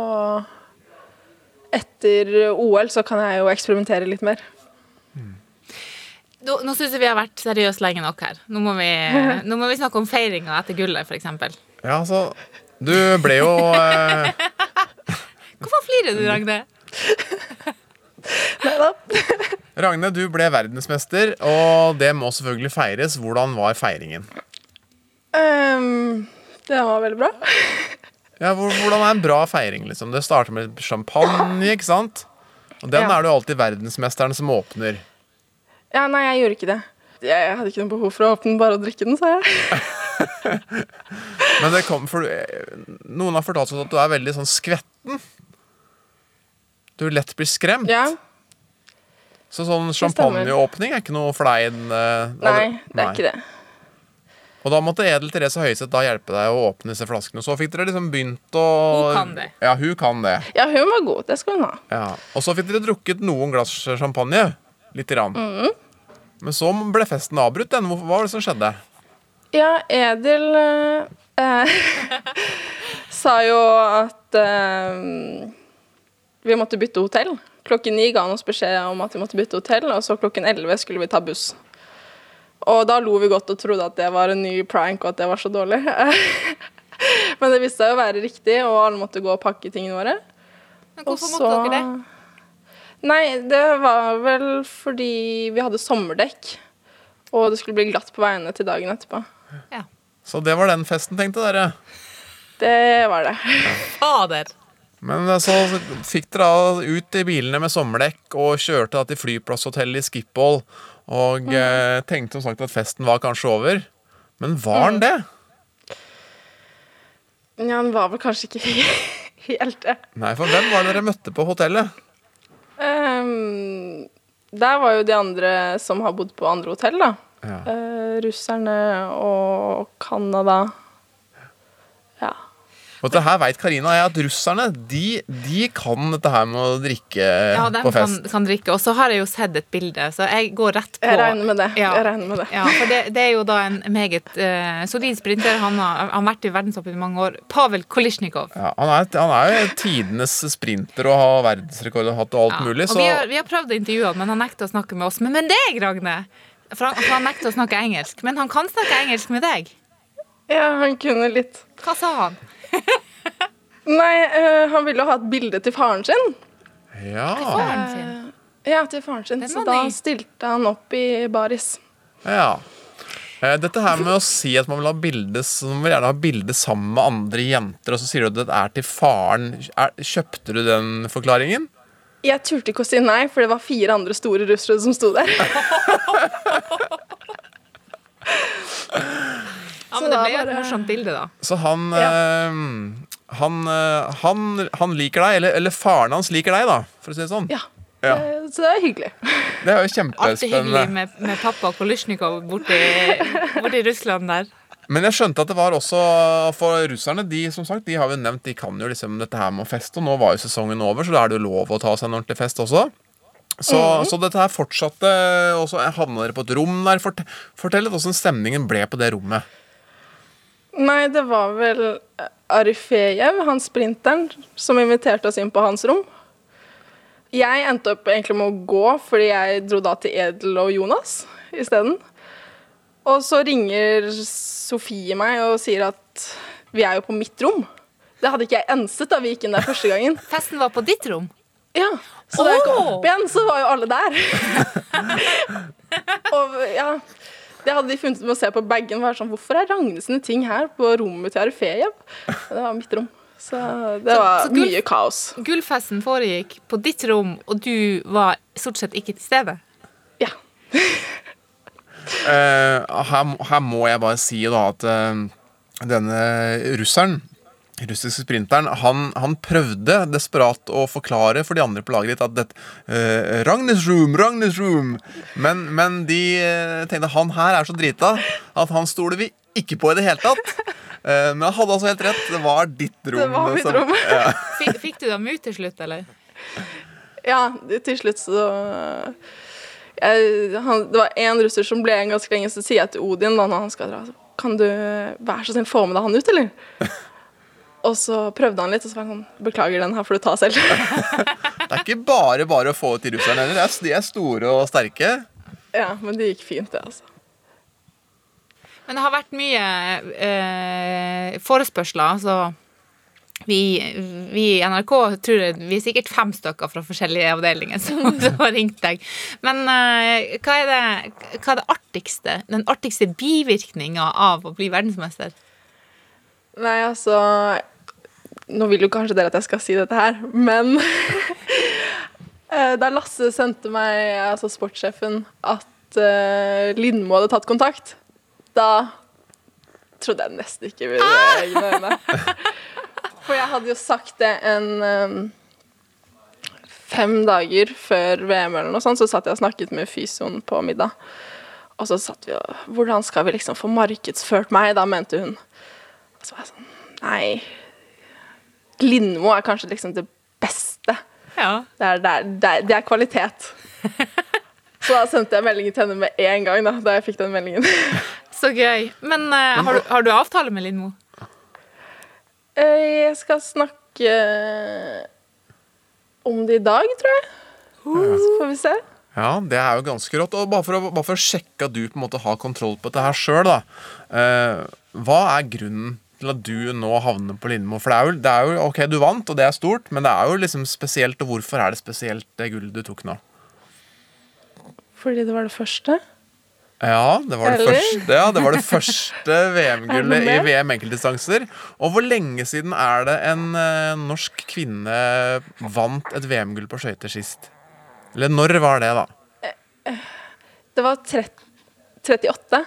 etter OL så kan jeg jo eksperimentere litt mer. Nå, nå syns jeg vi har vært seriøse lenge nok her. Nå må vi, nå må vi snakke om feiringa etter gullet, f.eks. Ja, altså Du ble jo eh, Hvorfor flirer du, Ragne? Ragne, du ble verdensmester, og det må selvfølgelig feires. Hvordan var feiringen? Um, det var veldig bra. Ja, Hvordan er en bra feiring? liksom? Det starter med champagne, ikke sant? Og den Ja. er det jo alltid verdensmesteren som åpner. Ja, nei, jeg gjorde ikke det. Jeg hadde ikke noe behov for å åpne den, bare å drikke den, sa jeg. Men det kom, for eh, Noen har fortalt oss at du er veldig sånn skvetten. Du lett blir skremt. Ja. Så sånn champagneåpning er ikke noe for deg? eh, Nei, det er ikke det. Og da måtte Edel Therese Høiseth da hjelpe deg å åpne disse flaskene. Så fikk dere liksom begynt å Hun kan det. Ja, hun kan det. Ja, hun var god. Det skal hun ha. Ja. Og så fikk dere drukket noen glass champagne. Lite grann. Mm. Men så ble festen avbrutt. Den. Hva var det som skjedde? Ja, Edil eh, sa jo at eh, vi måtte bytte hotell. Klokken ni ga han oss beskjed om at vi måtte bytte hotell, og så klokken elleve skulle vi ta buss. Og da lo vi godt og trodde at det var en ny prank, og at det var så dårlig. Men det viste seg å være riktig, og alle måtte gå og pakke tingene våre. Men hvorfor Og måtte dere det? Nei, det var vel fordi vi hadde sommerdekk. Og det skulle bli glatt på veiene til dagen etterpå. Så det var den festen, tenkte dere. Det var det. Fader. Men eh, så fikk dere ut i bilene med sommerdekk og kjørte til flyplasshotellet i Skiphol. Og mm. tenkte som sagt at festen var kanskje over. Men var den det? Ja, han var vel kanskje ikke helt det. Nei, for hvem var det dere møtte på hotellet? Ehm, der var jo de andre som har bodd på andre hotell, da. Ja. Uh, russerne og Canada. Ja. Og dette her vet Karina og jeg at russerne de, de kan dette her med å drikke Ja, de på fest. kan drikke. Og så har jeg jo sett et bilde, så jeg går rett på. Jeg regner med det. Ja. Jeg regner med det. Ja, for det, det er jo da en meget uh, solid sprinter. Han har, han har vært i verdenstoppen i mange år. Pavel Kolisjnikov. Ja, han, er, han er jo tidenes sprinter og har verdensrekord og hatt og alt Ja, mulig. Og vi har, vi har prøvd å intervjue han, men han nekter å snakke med oss. Men med deg, Ragne! For han, for han nekter å snakke engelsk. Men han kan snakke engelsk med deg. Ja, han kunne litt. Hva sa han? Nei, eh, han ville ha et bilde til faren sin. ja. Til Faren sin. Eh, ja, til faren sin. Så da ny. stilte han opp i baris. ja. Eh, Dette her med å si at man vil ha bilde man vil gjerne ha bilde sammen med andre jenter, og så sier du at det er til faren. Er, kjøpte du den forklaringen? Jeg turte ikke å si nei, for det var fire andre store russere som sto der. Ja, men det ble bare et morsomt bilde, da. Så han eh, han, øh, han, han liker deg, eller, eller faren hans liker deg, da, for å si det sånn. Ja. Ja. Så det er hyggelig. Det er jo Alltid hyggelig med, med pappa Kolysjnikov borti, borti Russland der. Men jeg skjønte at det var også for russerne. De som sagt, de har vi nevnt, de kan jo liksom dette her med å feste. Og nå var jo sesongen over, så da er det jo lov å ta seg en ordentlig fest også. Så, mm. så dette her fortsatte, og så havna dere på et rom der. Fort, fortell litt åssen stemningen ble på det rommet. Nei, det var vel Arifejev, han sprinteren, som inviterte oss inn på hans rom. Jeg endte opp egentlig med å gå, fordi jeg dro da til Edel og Jonas isteden. Og så ringer Sofie meg og sier at vi er jo på mitt rom. Det hadde ikke jeg enset da vi gikk inn der første gangen. Festen var på ditt rom? Ja. Så da jeg kom opp igjen, så var jo alle der. og ja, det hadde de funnet med å se på bagen. Var sånn, Hvorfor er Ragne sine ting her på rommet til Arifejeb? Det var mitt rom. Så det var så gull- mye kaos. Gullfesten foregikk på ditt rom, og du var stort sett ikke til stede? Eh, her, her må jeg bare si da at uh, denne russeren russiske sprinteren, han, han prøvde desperat å forklare for de andre på laget ditt at det, uh, Ragnes room, Ragnes room. Men, men de uh, tenkte han her er så drita at han stoler vi ikke på i det hele tatt. Uh, men han hadde altså helt rett. Det var ditt rom. Det var mitt som- rom. Ja. Fikk, fikk du dem ut til slutt, eller? Ja, til slutt så jeg, han, Det var én russer som ble en ganske lenge, så sier jeg til Odin da når han skal dra Kan du være så snill få med deg han ut, eller? Og så prøvde han litt, og så var han sånn Beklager, den her får du ta selv. Det er ikke bare bare å få ut de russerne heller. De er- store og sterke. ja, men det gikk fint, det, altså. Men det har vært mye eh, forespørsler, så vi, vi i NRK tror jeg, vi er sikkert fem stykker fra forskjellige avdelinger som, som har ringt deg. Men eh, hva, er det, hva er det artigste, den artigste bivirkninga av å bli verdensmester? Nei, altså Nå vil jo kanskje dere at jeg skal si dette her, men eh, Da Lasse sendte meg, altså sportssjefen, at uh, Lindmo hadde tatt kontakt, da trodde jeg nesten ikke mine egne øyne. For jeg hadde jo sagt det en um, fem dager før VM eller noe sånt, så satt jeg og snakket med fysioen på middag. Og så satt vi og Hvordan skal vi liksom få markedsført meg, da, mente hun. Og så var jeg sånn Nei. Lindmo er kanskje liksom det beste. Ja. Det er, det er, det er, det er kvalitet. Så da sendte jeg meldingen til henne med en gang, da, da jeg fikk den meldingen. Så gøy. Men uh, har, du, har du avtale med Lindmo? Uh, Jeg skal snakke om det i dag, tror jeg. Så får vi se. Ja, det er jo ganske rått. Og bare for, å, bare for å sjekke at du på en måte har kontroll på dette her sjøl, da. Eh, hva er grunnen til at du nå havner på Lindmo? For det er, jo, det er jo OK, du vant, og det er stort, men det er jo liksom spesielt. Og hvorfor er det spesielt, det gullet du tok nå? Fordi det var det første. Ja, det var det Eller? første, ja, det, var det første VM-gullet i? VM enkeltdistanser. Og hvor lenge siden er det en eh, norsk kvinne vant et VM-gull på skøyter sist? Eller når var det, da? Det var 30, 38.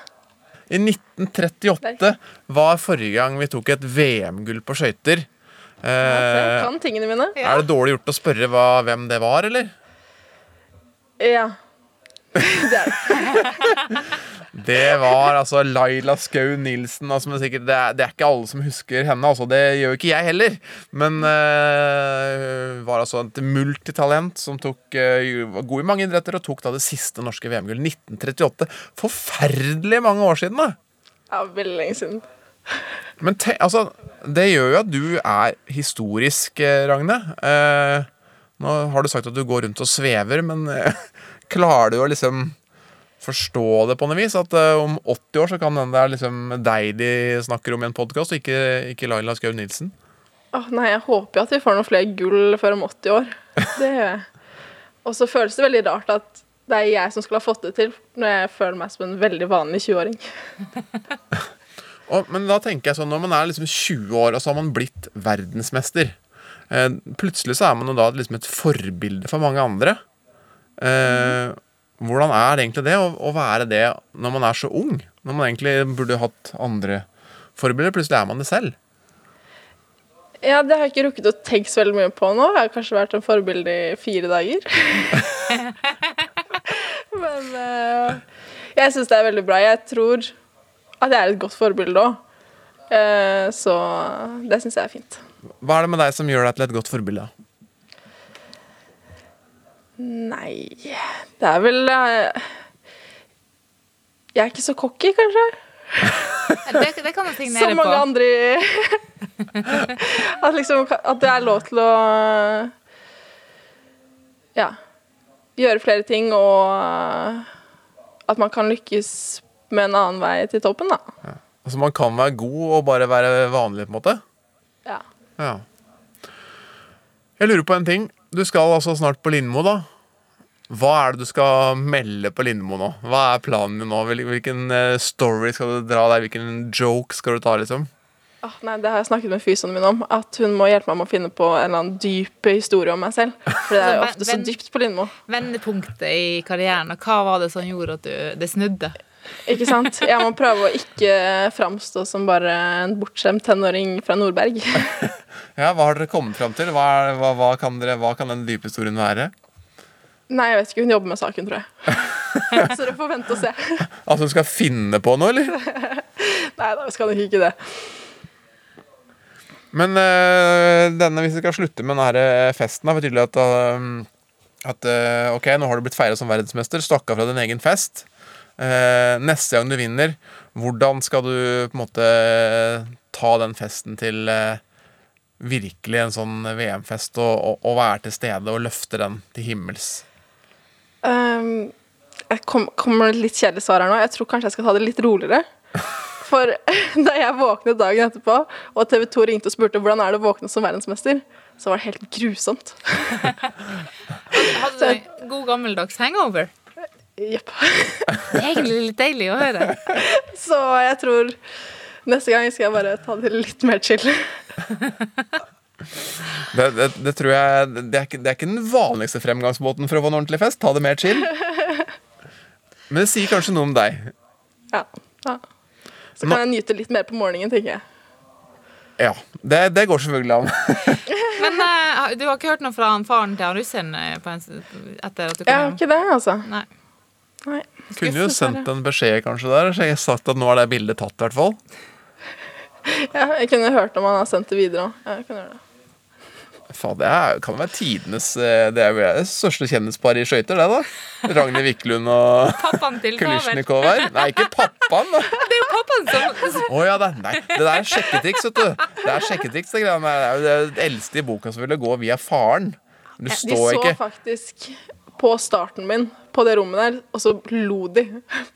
I 1938 var forrige gang vi tok et VM-gull på skøyter. Eh, kan tingene mine. er det dårlig gjort å spørre hva, hvem det var, eller? Ja. Det var altså Laila Skau Nilsen. Altså, men sikkert, det, er, det er ikke alle som husker henne. Altså, det gjør ikke jeg heller. Men uh, var altså et multitalent som tok, uh, var god i mange idretter og tok da det siste norske VM-gull. 1938. Forferdelig mange år siden, da! ja, veldig lenge siden. Men te, altså, det gjør jo at du er historisk, eh, Ragne. Uh, nå har du sagt at du går rundt og svever, men klarer du å liksom forstå det på noe vis? At uh, om 80 år så kan den det er liksom deg de snakker om i en podkast, og ikke, ikke Laila Skau Nilsen? Åh, nei, jeg håper jo at vi får noen flere gull før om 80 år. Det gjør jeg. Og så føles det veldig rart at det er jeg som skulle ha fått det til, når jeg føler meg som en veldig vanlig 20-åring. Og, men da tenker jeg sånn, når man er liksom 20 år, og så har man blitt verdensmester eh, Plutselig så er man jo da liksom et forbilde for mange andre. Eh, hvordan er det egentlig det å, være det når man er så ung? Når man egentlig burde hatt andre forbilder. Plutselig er man det selv. Ja, det har jeg ikke rukket å tenke så veldig mye på nå. Jeg har kanskje vært en forbilde i fire dager. Men uh, jeg syns det er veldig bra. Jeg tror at jeg er et godt forbilde òg. så det syns jeg er fint. Hva er det med deg som gjør deg til et godt forbilde? Nei Det er vel eh, Jeg er ikke så cocky, kanskje. Det, det kan du signere Som mange på. andre i at, liksom, at det er lov til å Ja. Gjøre flere ting, og at man kan lykkes med en annen vei til toppen, da. Altså Man kan være god og bare være vanlig, på en måte? Ja. Ja. Jeg lurer på en ting. Du skal altså snart på Lindmo, da. Hva er det du skal melde på Lindmo nå? Hva er planen din nå? Hvilken eh, story skal du dra der? Hvilken joke skal du ta, liksom? Oh, nei, Det har jeg snakket med fysioen min om. At hun må hjelpe meg med å finne på en eller annen dyp historie om meg selv. For det er jo ofte så dypt på Lindmo. Vendepunktet i karrieren, og hva var det som gjorde at du, det snudde? Ikke sant? Jeg må prøve å ikke framstå som bare en bortskjemt tenåring fra Nordberg. Ja, Hva har dere kommet fram til? Hva, hva, hva, kan dere, hva kan den dype historien være? Nei, jeg vet ikke. Hun jobber med saken, tror jeg. Så dere får vente og se. altså hun skal finne på noe, eller? Nei da, vi skal nok ikke det. Men øh, denne, hvis vi skal slutte med denne festen, da, betyr det at, øh, at øh, Ok, nå har du blitt feira som verdensmester, stakk av fra din egen fest. Eh, neste gang du vinner, hvordan skal du på en måte ta den festen til eh, virkelig en sånn VM-fest, og, og, og være til stede og løfte den til himmels? Um, jeg kom, kommer med et litt kjedelig svar her nå. Jeg tror kanskje jeg skal ta det litt roligere. For da jeg våknet dagen etterpå, og TV 2 ringte og spurte hvordan er det å våkne som verdensmester, så var det helt grusomt. Hadde du en god gammeldags hangover? Jepp. Det er egentlig litt deilig å høre. Så jeg tror neste gang skal jeg bare ta det litt mer chill. Det, det, det tror jeg det er, ikke, det er ikke den vanligste fremgangsmåten for å få en ordentlig fest. Ta det mer chill. Men det sier kanskje noe om deg. Ja. ja. Så kan jeg nyte litt mer på morgenen, tenker jeg. Ja, det, det går selvfølgelig an. Men uh, du har ikke hørt noe fra faren til han russeren eh, på en, s- etter at du kom Jeg har ikke det, altså. Nei. Nei. Kunne jo sendt en beskjed kanskje der. Så jeg har sagt at nå er det bildet tatt, i hvert fall. Ja, jeg kunne hørt om han har sendt det videre òg. Jeg kunne gjøre det. Faen, det er, kan være tidenes eh, Det er jo det største kjendisparet i skøyter, det, da. Ragnhild Wiklund og. Kulisjnikov her. Nei, ikke pappaen, da. Det er jo pappaen som Å ja, det, nei, det der er sjekketriks, vet du. Det er sjekketriks, det greiene der. Det er jo det eldste i boka som ville gå via faren. Du De så ikke faktisk på starten min på det rommet der, og så lo de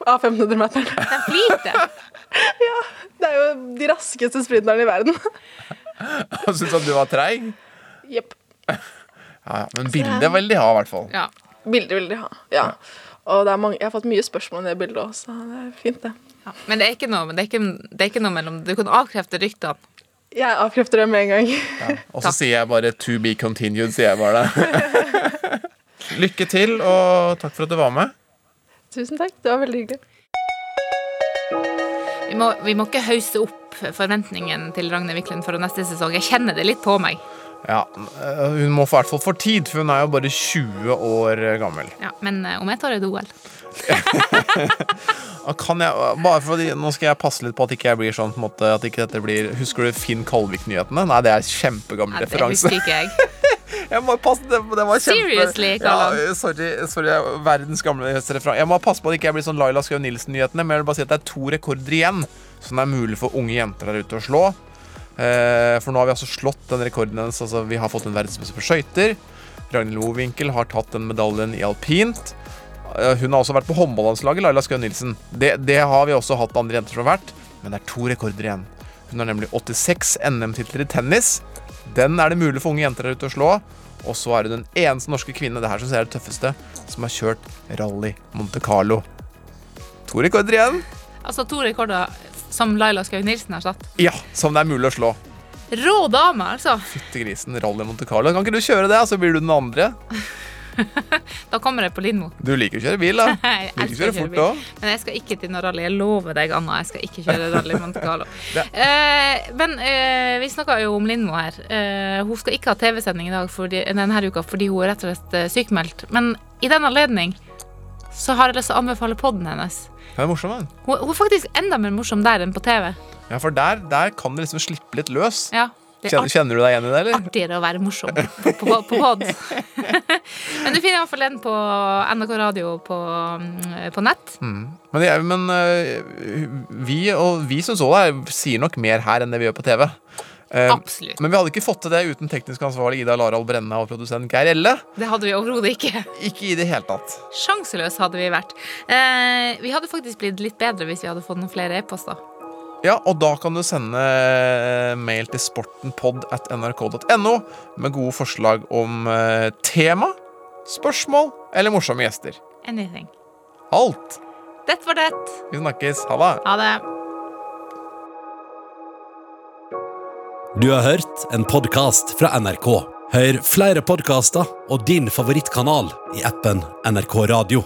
av 500-meteren. De flirte. ja, det er jo de raskeste sprinterne i verden. og syntes at du var treig. Jepp. Ja, ja, men bildet vil de ha, i hvert fall. Ja. Bildet vil de ha. Ja. Og det er mange, jeg har fått mye spørsmål om det bildet òg, så det er fint, det. Ja, men det er ikke noe, det er ikke, det er ikke noe mellom Du kan avkrefte ryktene. Jeg avkrefter det med en gang. Og så sier jeg bare 'to be continued', sier jeg bare det. Lykke til, og takk for at du var med. Tusen takk, det var veldig hyggelig. Vi må, vi må ikke hause opp forventningen til Ragne Wiklund for neste sesong. Jeg kjenner det litt på meg. Ja, Hun må i hvert fall få tid, for hun er jo bare 20 år gammel. Ja, men eh, om et år er det OL. Kan jeg, bare fordi, nå skal jeg passe litt på at ikke jeg blir sånn på en måte, at ikke dette blir Husker du Finn Kalvik-nyhetene? Nei, det er kjempegammel det referanse. husker ikke jeg. Jeg må passe, det, det var kjempe Seriously? Ja, sorry, sorry, er verdens gamle referanse. Jeg må passe på at ikke jeg blir sånn Laila Skau Nilsen-nyhetene, men jeg vil bare si at det er to rekorder igjen som det er mulig for unge jenter der ute å slå. Eh, for nå har vi altså slått den rekorden hennes. Altså, vi har fått en verdensmester på skøyter. Ragnhild Lovinkel har tatt den medaljen i alpint. Eh, Hun har også vært på håndballandslaget, Laila Skau Nilsen. Det, det har vi også hatt andre jenter som har vært, men det er to rekorder igjen. Hun har nemlig 86 NM-titler i tennis. Den er det mulig for unge jenter der ute å slå. Og så er hun den eneste norske kvinne det her synes jeg er det tøffeste, som har kjørt rally Monte Carlo. To rekorder igjen. Altså to rekorder som Laila Skaug Nilsen har satt. Ja, som det er mulig å slå. Rå dame, altså. Fyttegrisen, rally Monte Carlo. Kan ikke du kjøre det, så blir du den andre? Da kommer jeg på Lindmo. Du liker å kjøre bil, da. Jeg liker å kjøre fort òg. Men jeg skal ikke til noe rally. Jeg lover deg, Anna. Jeg skal ikke kjøre rally Monte Carlo. Eh, men eh, vi snakka jo om Lindmo her. Eh, hun skal ikke ha TV-sending i dag denne uka fordi hun er rett og slett eh, sykemeldt. Men i den anledning så har jeg lyst til å anbefale podden hennes. Det er morsom, den. Hun, hun er faktisk enda mer morsom der enn på TV. Ja, for der, der kan det liksom slippe litt løs. Ja, Kjenner, kjenner du deg igjen i det, eller? artigere å være morsom på, på, på pod. Men du finner iallfall den på NRK Radio på, mm, på nett. Mm. Men, er- men øh, vi, og vi som så det, sier nok mer her enn det vi gjør på TV. Eh, Absolutt. Men vi hadde ikke fått til det uten teknisk ansvarlig Ida Larald Brenna og produsent Geir Elle. Det hadde vi overhodet ikke. Ikke i det hele tatt. Sjanseløs hadde vi vært. Eh, vi hadde faktisk blitt litt bedre hvis vi hadde fått noen flere e-poster. Ja, og da kan du sende eh, mail til sportenpod at nrk.no med gode forslag om eh, tema, spørsmål eller morsomme gjester. Anything. Alt. Det var det. Vi snakkes. Ha det. Ha det. Du har hørt en podkast fra NRK. Hør flere podkaster og din favorittkanal i appen NRK Radio.